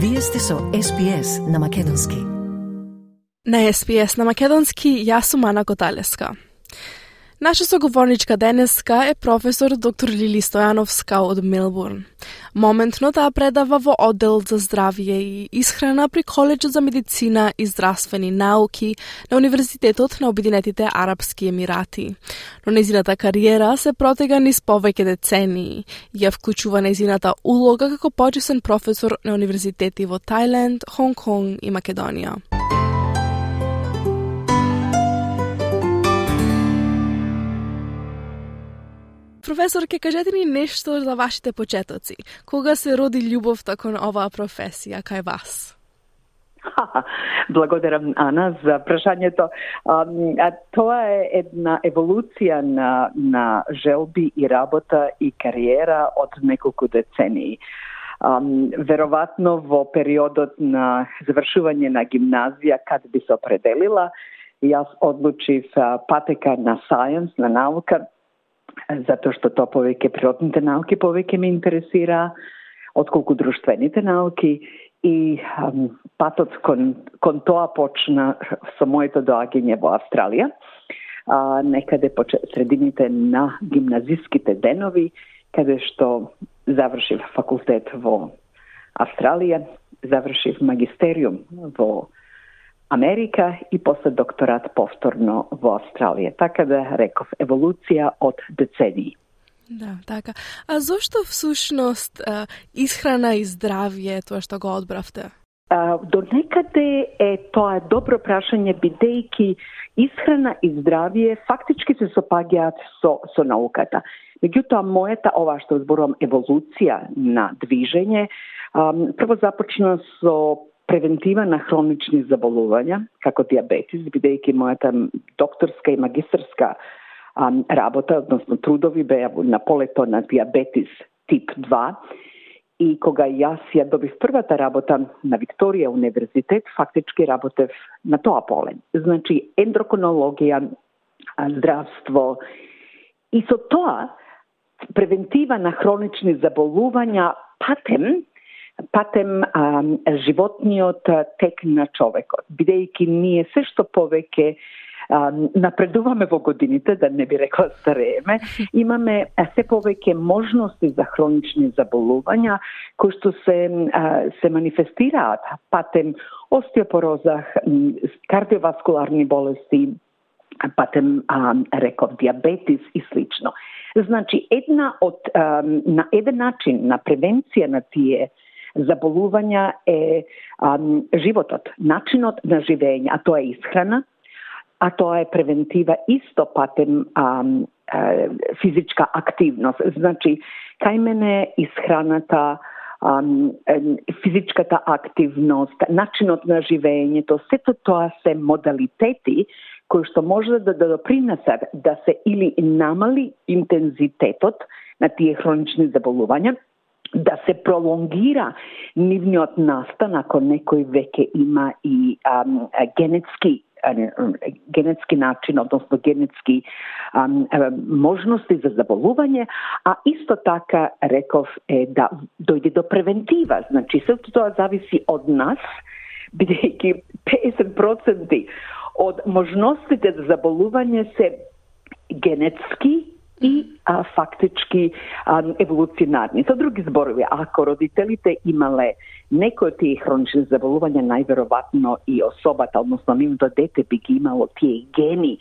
Вие сте со SPS на Македонски. На SPS на Македонски јас сум Ана Коталеска. Наша соговорничка денеска е професор доктор Лили Стојановска од Мелбурн. Моментно таа предава во оддел за здравје и исхрана при Коледжот за медицина и здравствени науки на Универзитетот на Обединетите Арапски Емирати. Но незината кариера се протега низ повеќе децении. Ја вклучува незината улога како почесен професор на универзитети во Тајланд, Хонг Конг и Македонија. Професор, ке кажете ни нешто за вашите почетоци. Кога се роди љубовта кон оваа професија кај вас? Благодарам, Ана, за прашањето. Тоа е една еволуција на, на желби и работа и кариера од неколку децении. Um, во периодот на завршување на гимназија, каде би се определила, јас одлучив патека на science, на наука, затоа што тоа повеќе природните науки повеќе ме интересира отколку друштвените науки. И ам, патот кон, кон тоа почна со моето доаѓање во Австралија, а, некаде по средините на гимназиските денови, каде што завршив факултет во Австралија, завршив магистериум во Америка и после докторат повторно во Австралија. Така да реков еволуција од децении. Да, така. А зошто всушност исхрана и здравје тоа што го одбравте? А, до некаде е тоа добро прашање бидејќи исхрана и здравје фактички се сопаѓаат со со науката. Меѓутоа мојата ова што зборувам еволуција на движење прво започна со превентива на хронични заболувања, како диабетис, бидејќи мојата докторска и магистрска а, работа, односно трудови беа на полето на диабетис тип 2, и кога јас ја добив првата работа на Викторија универзитет, фактички работев на тоа поле. Значи, ендроконологија, здравство, и со тоа превентива на хронични заболувања патем патем а, животниот тек на човекот, бидејќи ние се што повеќе а, напредуваме во годините, да не би рекла старееме, имаме се повеќе можности за хронични заболувања кои што се а, се манифестираат патем остеопороза, кардиоваскуларни болести, патем а, реков диабетис и слично. Значи една од а, на еден начин на превенција на тие заболувања е а, животот, начинот на живење, а тоа е исхрана, а тоа е превентива исто патем а, а, физичка активност. Значи, кај мене исхраната, а, физичката активност, начинот на живењето, сето тоа се модалитети кои што може да, да допринесат да се или намали интензитетот на тие хронични заболувања, да се пролонгира нивниот настан ако некој веќе има и ам, генетски генетски начин, односно генетски ам, можности за заболување, а исто така реков е да дојде до превентива. Значи, се тоа зависи од нас, бидејќи 50% од можностите за заболување се генетски i a, faktički a, evolucionarni. Sa drugi zborovi, ako roditelite imale neko od tih hroničnih zavolovanja, najverovatno i osobata, odnosno minuto dete bi imalo tije geni,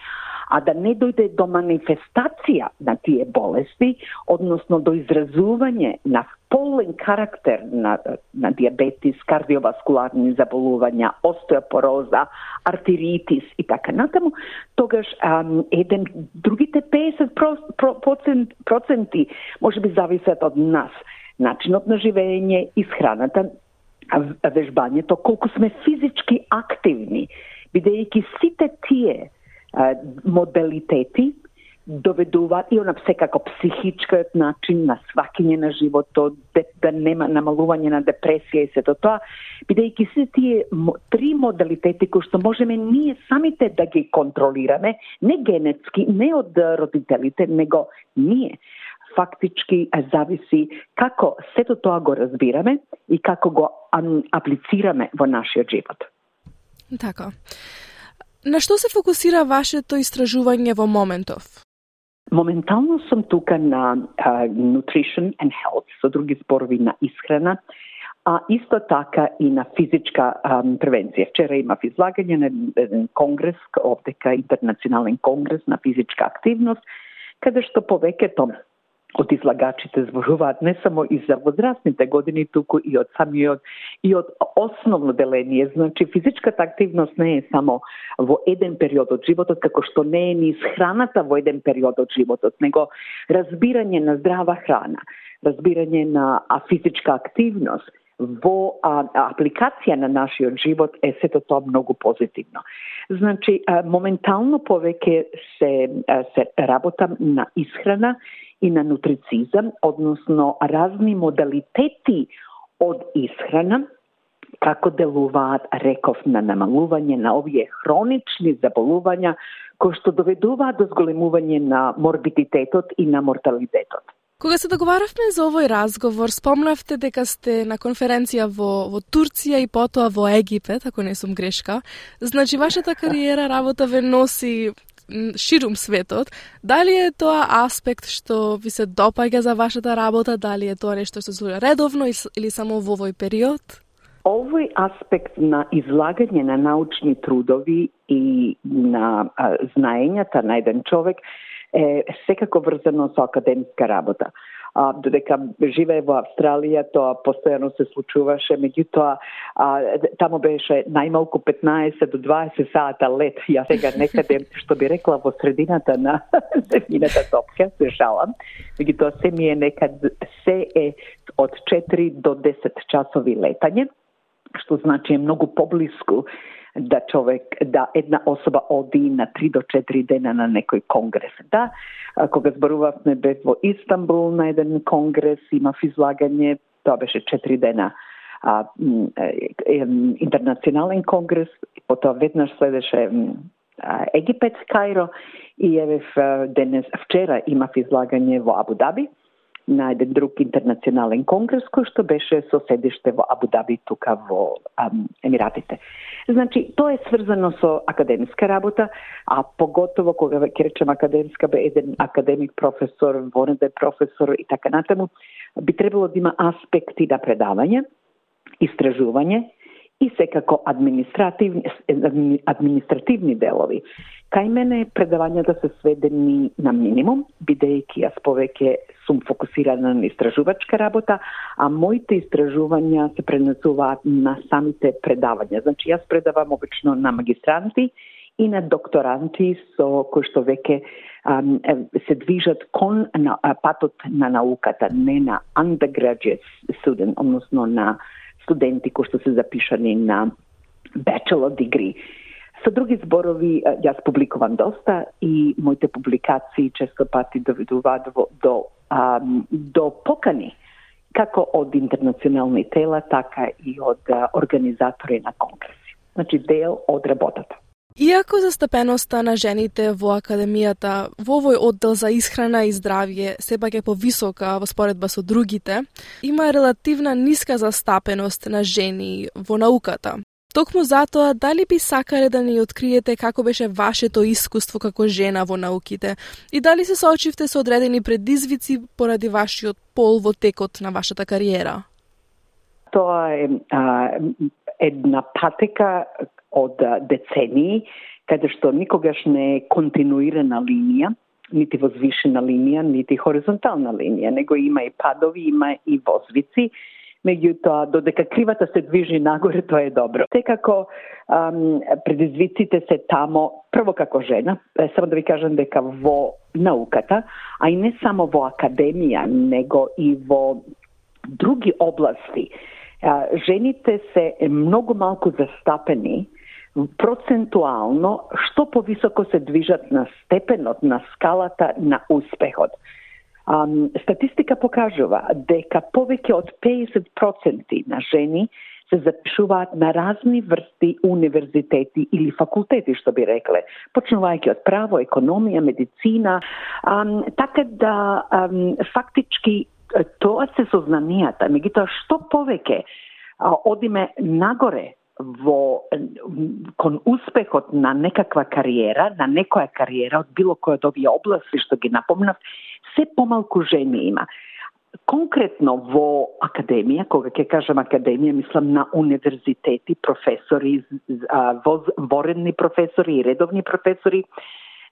a da ne dojde do manifestacija na tije bolesti, odnosno do izrazuvanje na полен карактер на, на диабетис, кардиоваскуларни заболувања, остеопороза, артеритис и така натаму, тогаш ам, еден другите 50 процент, проценти може би зависат од нас. Начинот на живење, исхраната, вежбањето, колку сме физички активни, бидејќи сите тие модалитети доведуваат и она секако психичкиот начин на свакиње на животот, да, да нема намалување на депресија и сето тоа, бидејќи се тие три модалитети кои што можеме ние самите да ги контролираме, не генетски, не од родителите, него ние фактички зависи како сето тоа го разбираме и како го аплицираме во нашиот живот. Така. На што се фокусира вашето истражување во моментов? Моментално сум тука на uh, nutrition and health, со други зборови на исхрана, а исто така и на физичка um, превенција. Вчера имав излагање на еден конгрес, овдека интернационален конгрес на физичка активност, каде што повеќето од излагачите зборуваат не само и за возрастните години, туку и од самиот и од основно деление. Значи, физичката активност не е само во еден период од животот, како што не е ни храната во еден период од животот, него разбирање на здрава храна, разбирање на физичка активност, во а, апликација на нашиот живот е сето тоа многу позитивно. Значи, а, моментално повеќе се, а, се работам на исхрана и на нутрицизам, односно разни модалитети од исхрана, како делуваат, реков, на намалување на овие хронични заболувања кои што доведуваат до зголемување на морбидитетот и на морталитетот. Кога се договаравме за овој разговор, спомнавте дека сте на конференција во, во Турција и потоа во Египет, ако не сум грешка. Значи, вашата кариера работа ве носи ширум светот, дали е тоа аспект што ви се допаѓа за вашата работа, дали е тоа нешто што се случува редовно или само во овој период? Овој аспект на излагање на научни трудови и на знаењата на еден човек е секако врзано со академска работа а, додека живее во Австралија, тоа постојано се случуваше, меѓутоа а, тамо беше најмалку 15 до 20 сата лет. Ја сега некаде, што би рекла, во средината на земјината топка, се шалам. Меѓутоа се ми е некад, се е од 4 до 10 часови летање, што значи е многу поблиску да човек, да една особа оди на 3 до 4 дена на некој конгрес. Да, кога зборувавме бев во Истанбул на еден конгрес, имав излагање, тоа беше 4 дена а, интернационален конгрес, потоа веднаш следеше Египет, Кајро и еве денес, вчера имав излагање во Абу Даби на еден друг интернационален конгрес кој што беше со седиште во Абу Даби тука во ам, Емиратите. Значи, тоа е сврзано со академска работа, а поготово кога ќе речем академска бе еден академик професор, вонеде професор и така натаму, би требало да има аспекти на предавање, истражување и секако административни, административни делови. Кај мене предавањата се сведени на минимум, бидејќи јас повеќе сум фокусирана на истражувачка работа, а моите истражувања се пренесуваат на самите предавања. Значи, јас предавам обично на магистранти и на докторанти со кои што веќе се движат кон на, патот на науката, не на undergraduate student, односно на студенти кои што се запишани на bachelor degree. Со други зборови, јас публикувам доста и моите публикации често пати доведуваат до, до, до покани како од интернационални тела, така и од организатори на конгреси. Значи, дел од работата. Иако застапеноста на жените во академијата во овој оддел за исхрана и здравје сепак е повисока во споредба со другите, има релативна ниска застапеност на жени во науката. Токму затоа, дали би сакале да ни откриете како беше вашето искуство како жена во науките и дали се соочивте со одредени предизвици поради вашиот пол во текот на вашата кариера? Тоа е а, една патека од децении, каде што никогаш не е континуирана линија, нити возвишена линија, нити хоризонтална линија, него има и падови, има и возвици, меѓутоа додека кривата се движи нагоре, тоа е добро. Секако ам, предизвиците се тамо, прво како жена, само да ви кажам дека во науката, а и не само во академија, него и во други области, жените се многу малку застапени процентуално што повисоко се движат на степенот, на скалата на успехот. Um, статистика покажува дека повеќе од 50% на жени се запишуваат на разни врсти универзитети или факултети, што би рекле, почнувајќи од право, економија, медицина, ам, така да ам, фактички тоа се сознанијата. Меѓутоа, што повеќе одиме нагоре во кон успехот на некаква кариера, на некоја кариера од било која од овие области што ги напомнав, се помалку жени има. Конкретно во академија, кога ќе кажам академија, мислам на универзитети, професори, воредни професори и редовни професори,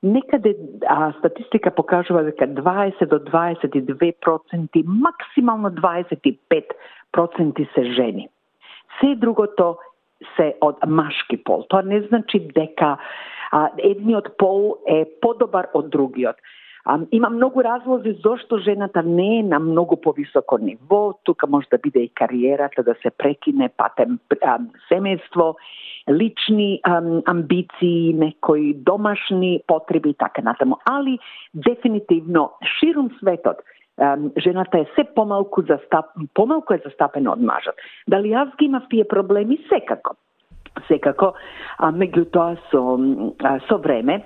некаде а, статистика покажува дека 20 до 22 проценти, максимално 25 проценти се жени. Се другото се од машки пол. Тоа не значи дека а, едниот пол е подобар од другиот. А, има многу разлози зошто жената не е на многу повисоко ниво. Тука може да биде и кариерата да се прекине, патем а, семејство, лични а, амбиции, некои домашни потреби и така натаму. Али дефинитивно ширум светот жената е се помалку застап, помалку е застапена од мажот. Дали јас ги имав тие проблеми? Секако. Секако, а меѓутоа со, со време,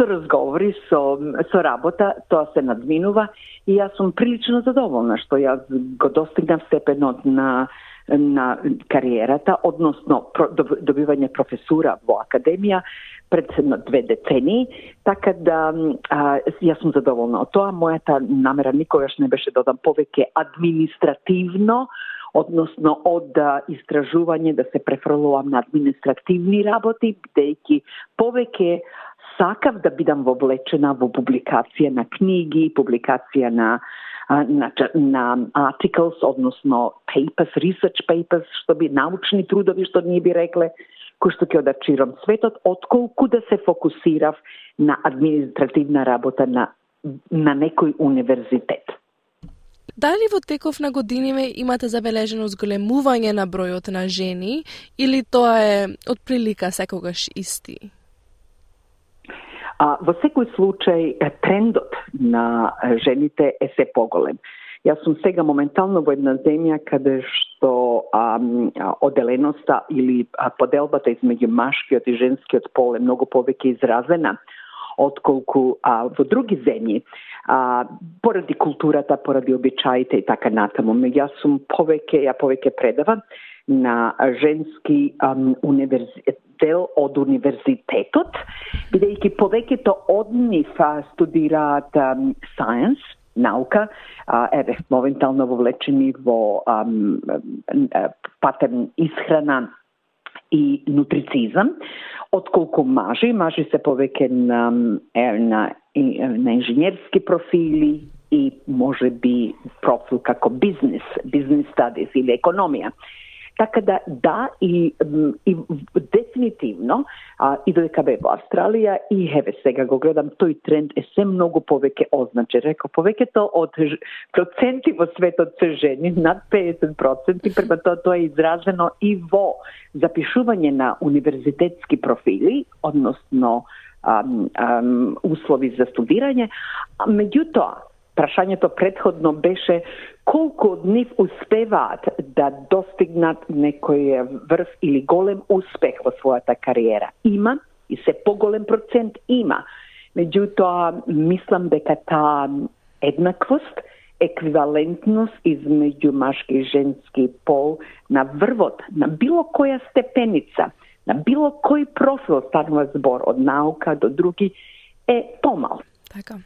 со разговори, со, со работа, тоа се надминува и јас сум прилично задоволна што јас го достигнав степенот на на кариерата, односно добивање професура во академија, пред две децени, така да а, јас сум задоволна од тоа. Мојата намера никогаш не беше да одам повеќе административно, односно од истражување да се префрлувам на административни работи, бидејќи повеќе сакав да бидам вовлечена во публикација на книги, публикација на на, на articles, односно papers, research papers, што би научни трудови, што ние би рекле, кои што ќе одачирам светот, отколку да се фокусирав на административна работа на, на некој универзитет. Дали во теков на годиниве имате забележено зголемување на бројот на жени или тоа е од прилика секогаш исти? А, во секој случај трендот на жените е се поголем. Јас сум сега моментално во една земја каде што а, оделеноста или а, поделбата измеѓу машкиот и женскиот пол е многу повеќе изразена отколку а, во други земји, а, поради културата, поради обичаите и така натаму. Јас сум повеќе, ја повеќе предавам на женски а, универзитет дел од универзитетот, бидејќи повеќето од нив студираат science, наука, еве, моментално вовлечени во ам, патен исхрана и нутрицизам, отколку мажи, мажи се повеќе на, на, на инженерски профили и може би профил како бизнес, бизнес стадис или економија. Така да, да, и, и дефинитивно, а, и додека бе во Австралија, и еве сега го гледам, тој тренд е се многу повеќе означе. Реко, повеќето од проценти во светот се жени, над 50%, према тоа тоа е изразено и во запишување на универзитетски профили, односно ам, ам, услови за студирање. Меѓутоа, прашањето предходно беше колку од нив успеваат да достигнат некој врв или голем успех во својата кариера. Има и се поголем процент има. Меѓутоа, мислам дека таа еднаквост, еквивалентност измеѓу машки и женски пол на врвот, на било која степеница, на било кој профил станува збор од наука до други, е помал. Така.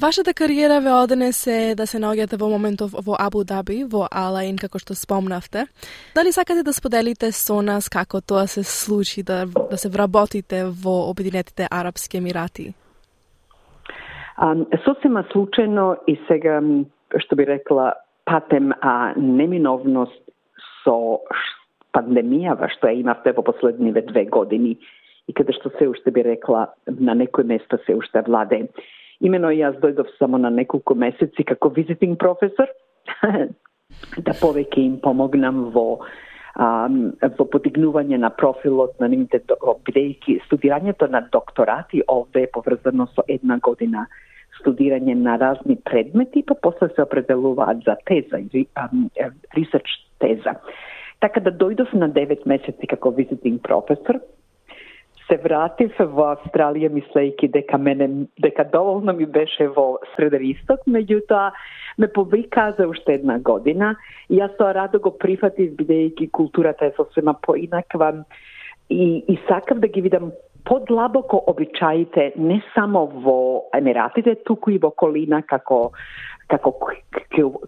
Вашата кариера ве однесе да се наоѓате во моментов во Абу Даби, во Алаин, како што спомнавте. Дали сакате да споделите со нас како тоа се случи, да, да се вработите во Обединетите Арапски Емирати? А, сосема случајно и сега, што би рекла, патем а, неминовност со пандемијава што ја имавте во последниве две години и каде што се уште би рекла на некој место се уште владе Имено јас дојдов само на неколку месеци како визитинг професор, да повеќе им помогнам во а, во подигнување на профилот на нивните бидејќи студирањето на докторати овде е поврзано со една година студирање на разни предмети, па после се определуваат за теза, research теза. Така да дојдов на 9 месеци како visiting професор, се вратив во Австралија мислејќи дека мене дека доволно ми беше во Среден Исток, меѓутоа ме повика за уште една година. И јас тоа радо го прифатив бидејќи културата е сосема поинаква. И, и сакав да ги видам подлабоко обичаите не само во Емиратите, туку и во колина како како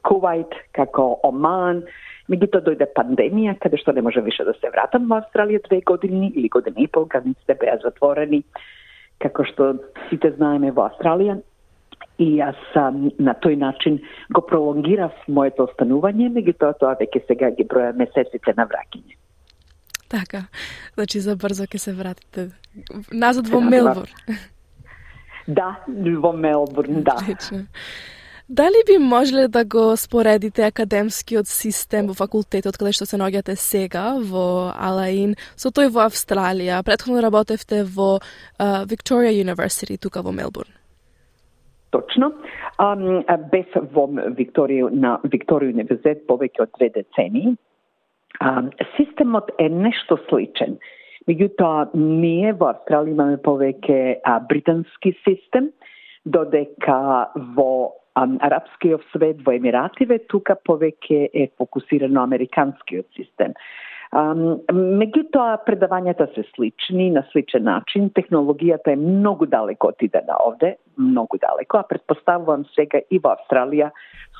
Кувајт, како Оман, Меѓутоа дојде пандемија, каде што не може више да се вратам во Австралија две години или година и пол, границите беа затворени, како што сите знаеме во Австралија. И јас на тој начин го пролонгирав моето останување, меѓутоа тоа веќе сега ги броја месеците на враќање. Така, значи за брзо ќе се вратите назад во Мелбурн. Да, во Мелбурн, да. Отлично. Дали би можеле да го споредите академскиот систем во факултетот каде што се наоѓате сега во Алаин со тој во Австралија? Претходно работевте во uh, Victoria University тука во Мелбурн. Точно. Um, бев во Викторија на Викторија универзитет повеќе од две децени. Um, системот е нешто сличен. Меѓутоа, ние во Австралија имаме повеќе британски систем, додека во арапскиот свет во Емиративе, тука повеќе е фокусирано американскиот систем. Меѓутоа, предавањата се слични, на сличен начин. Технологијата е многу далеко отидена овде, многу далеко, а предпоставувам сега и во Австралија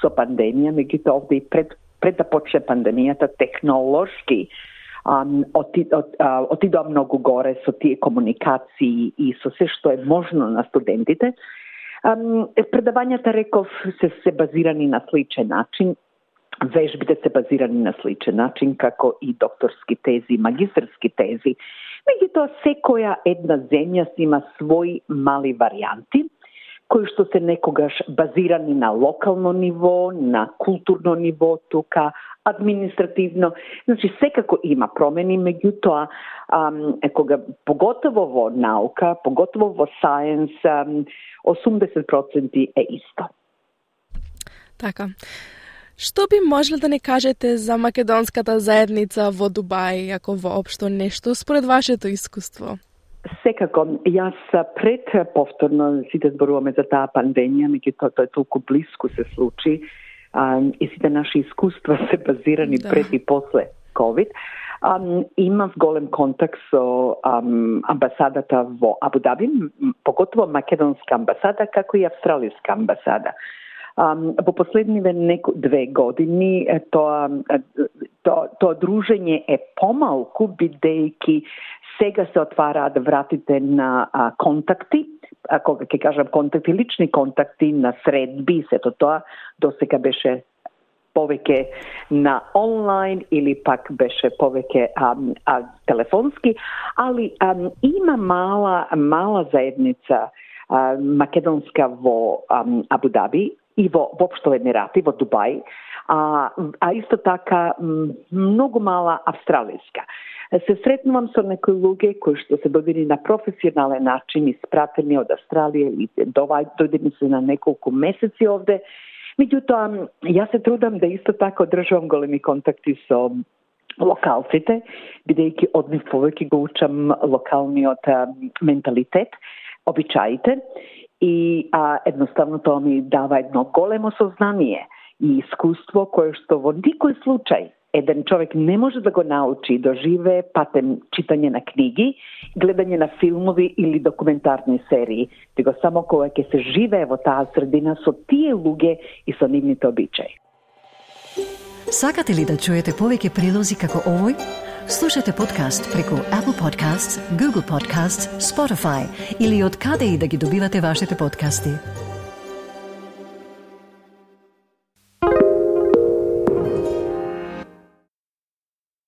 со пандемија, меѓутоа овде и пред, пред да почне пандемијата, технолошки оти, от, отидоа многу горе со тие комуникации и со се што е можно на студентите. Предавањата, реков, се, се базирани на сличен начин. Вежбите се базирани на сличен начин, како и докторски тези, магистерски тези. Меѓутоа, секоја една земја си има своји мали варианти, кои што се некогаш базирани на локално ниво, на културно ниво тука, административно. Значи, секако има промени, меѓутоа, е, кога, поготово во наука, поготово во саенс, 80% е исто. Така. Што би можеле да не кажете за македонската заедница во Дубај, ако воопшто нешто, според вашето искуство? Секако, јас пред повторно сите зборуваме за таа пандемија, меѓутоа тоа е толку близко се случи, а, и сите наши искуства се базирани да. пред и после COVID. Um, имав голем контакт со um, амбасадата во Абу Даби, поготово македонска амбасада, како и австралиска амбасада. Um, во последниве неко, две години тоа, тоа, тоа дружење е помалку, бидејќи сега се отвараат вратите на а, контакти, ако ќе кажам контакти, лични контакти на средби, сето тоа до сега беше повеќе на онлайн или пак беше повеќе а, а, телефонски, али а, има мала мала заедница а, македонска во а, Абу Даби и во воопшто Емирати, во Дубај, а, а исто така многу мала австралиска се сретнувам со некои луѓе кои што се добили на професионален начин испратени од Австралија и дојдени се на неколку месеци овде. Меѓутоа, јас се трудам да исто така одржувам големи контакти со локалците, бидејќи од нив повеќе го учам локалниот менталитет, обичаите и а, едноставно тоа ми дава едно големо сознание и искуство кое што во никој случај еден човек не може да го научи да живее патем читање на книги, гледање на филмови или документарни серии, него само кога ќе се живее во таа средина со тие луѓе и со нивните обичаи. Сакате ли да чуете повеќе прилози како овој? Слушате подкаст преку Apple Podcasts, Google Podcasts, Spotify или од каде и да ги добивате вашите подкасти.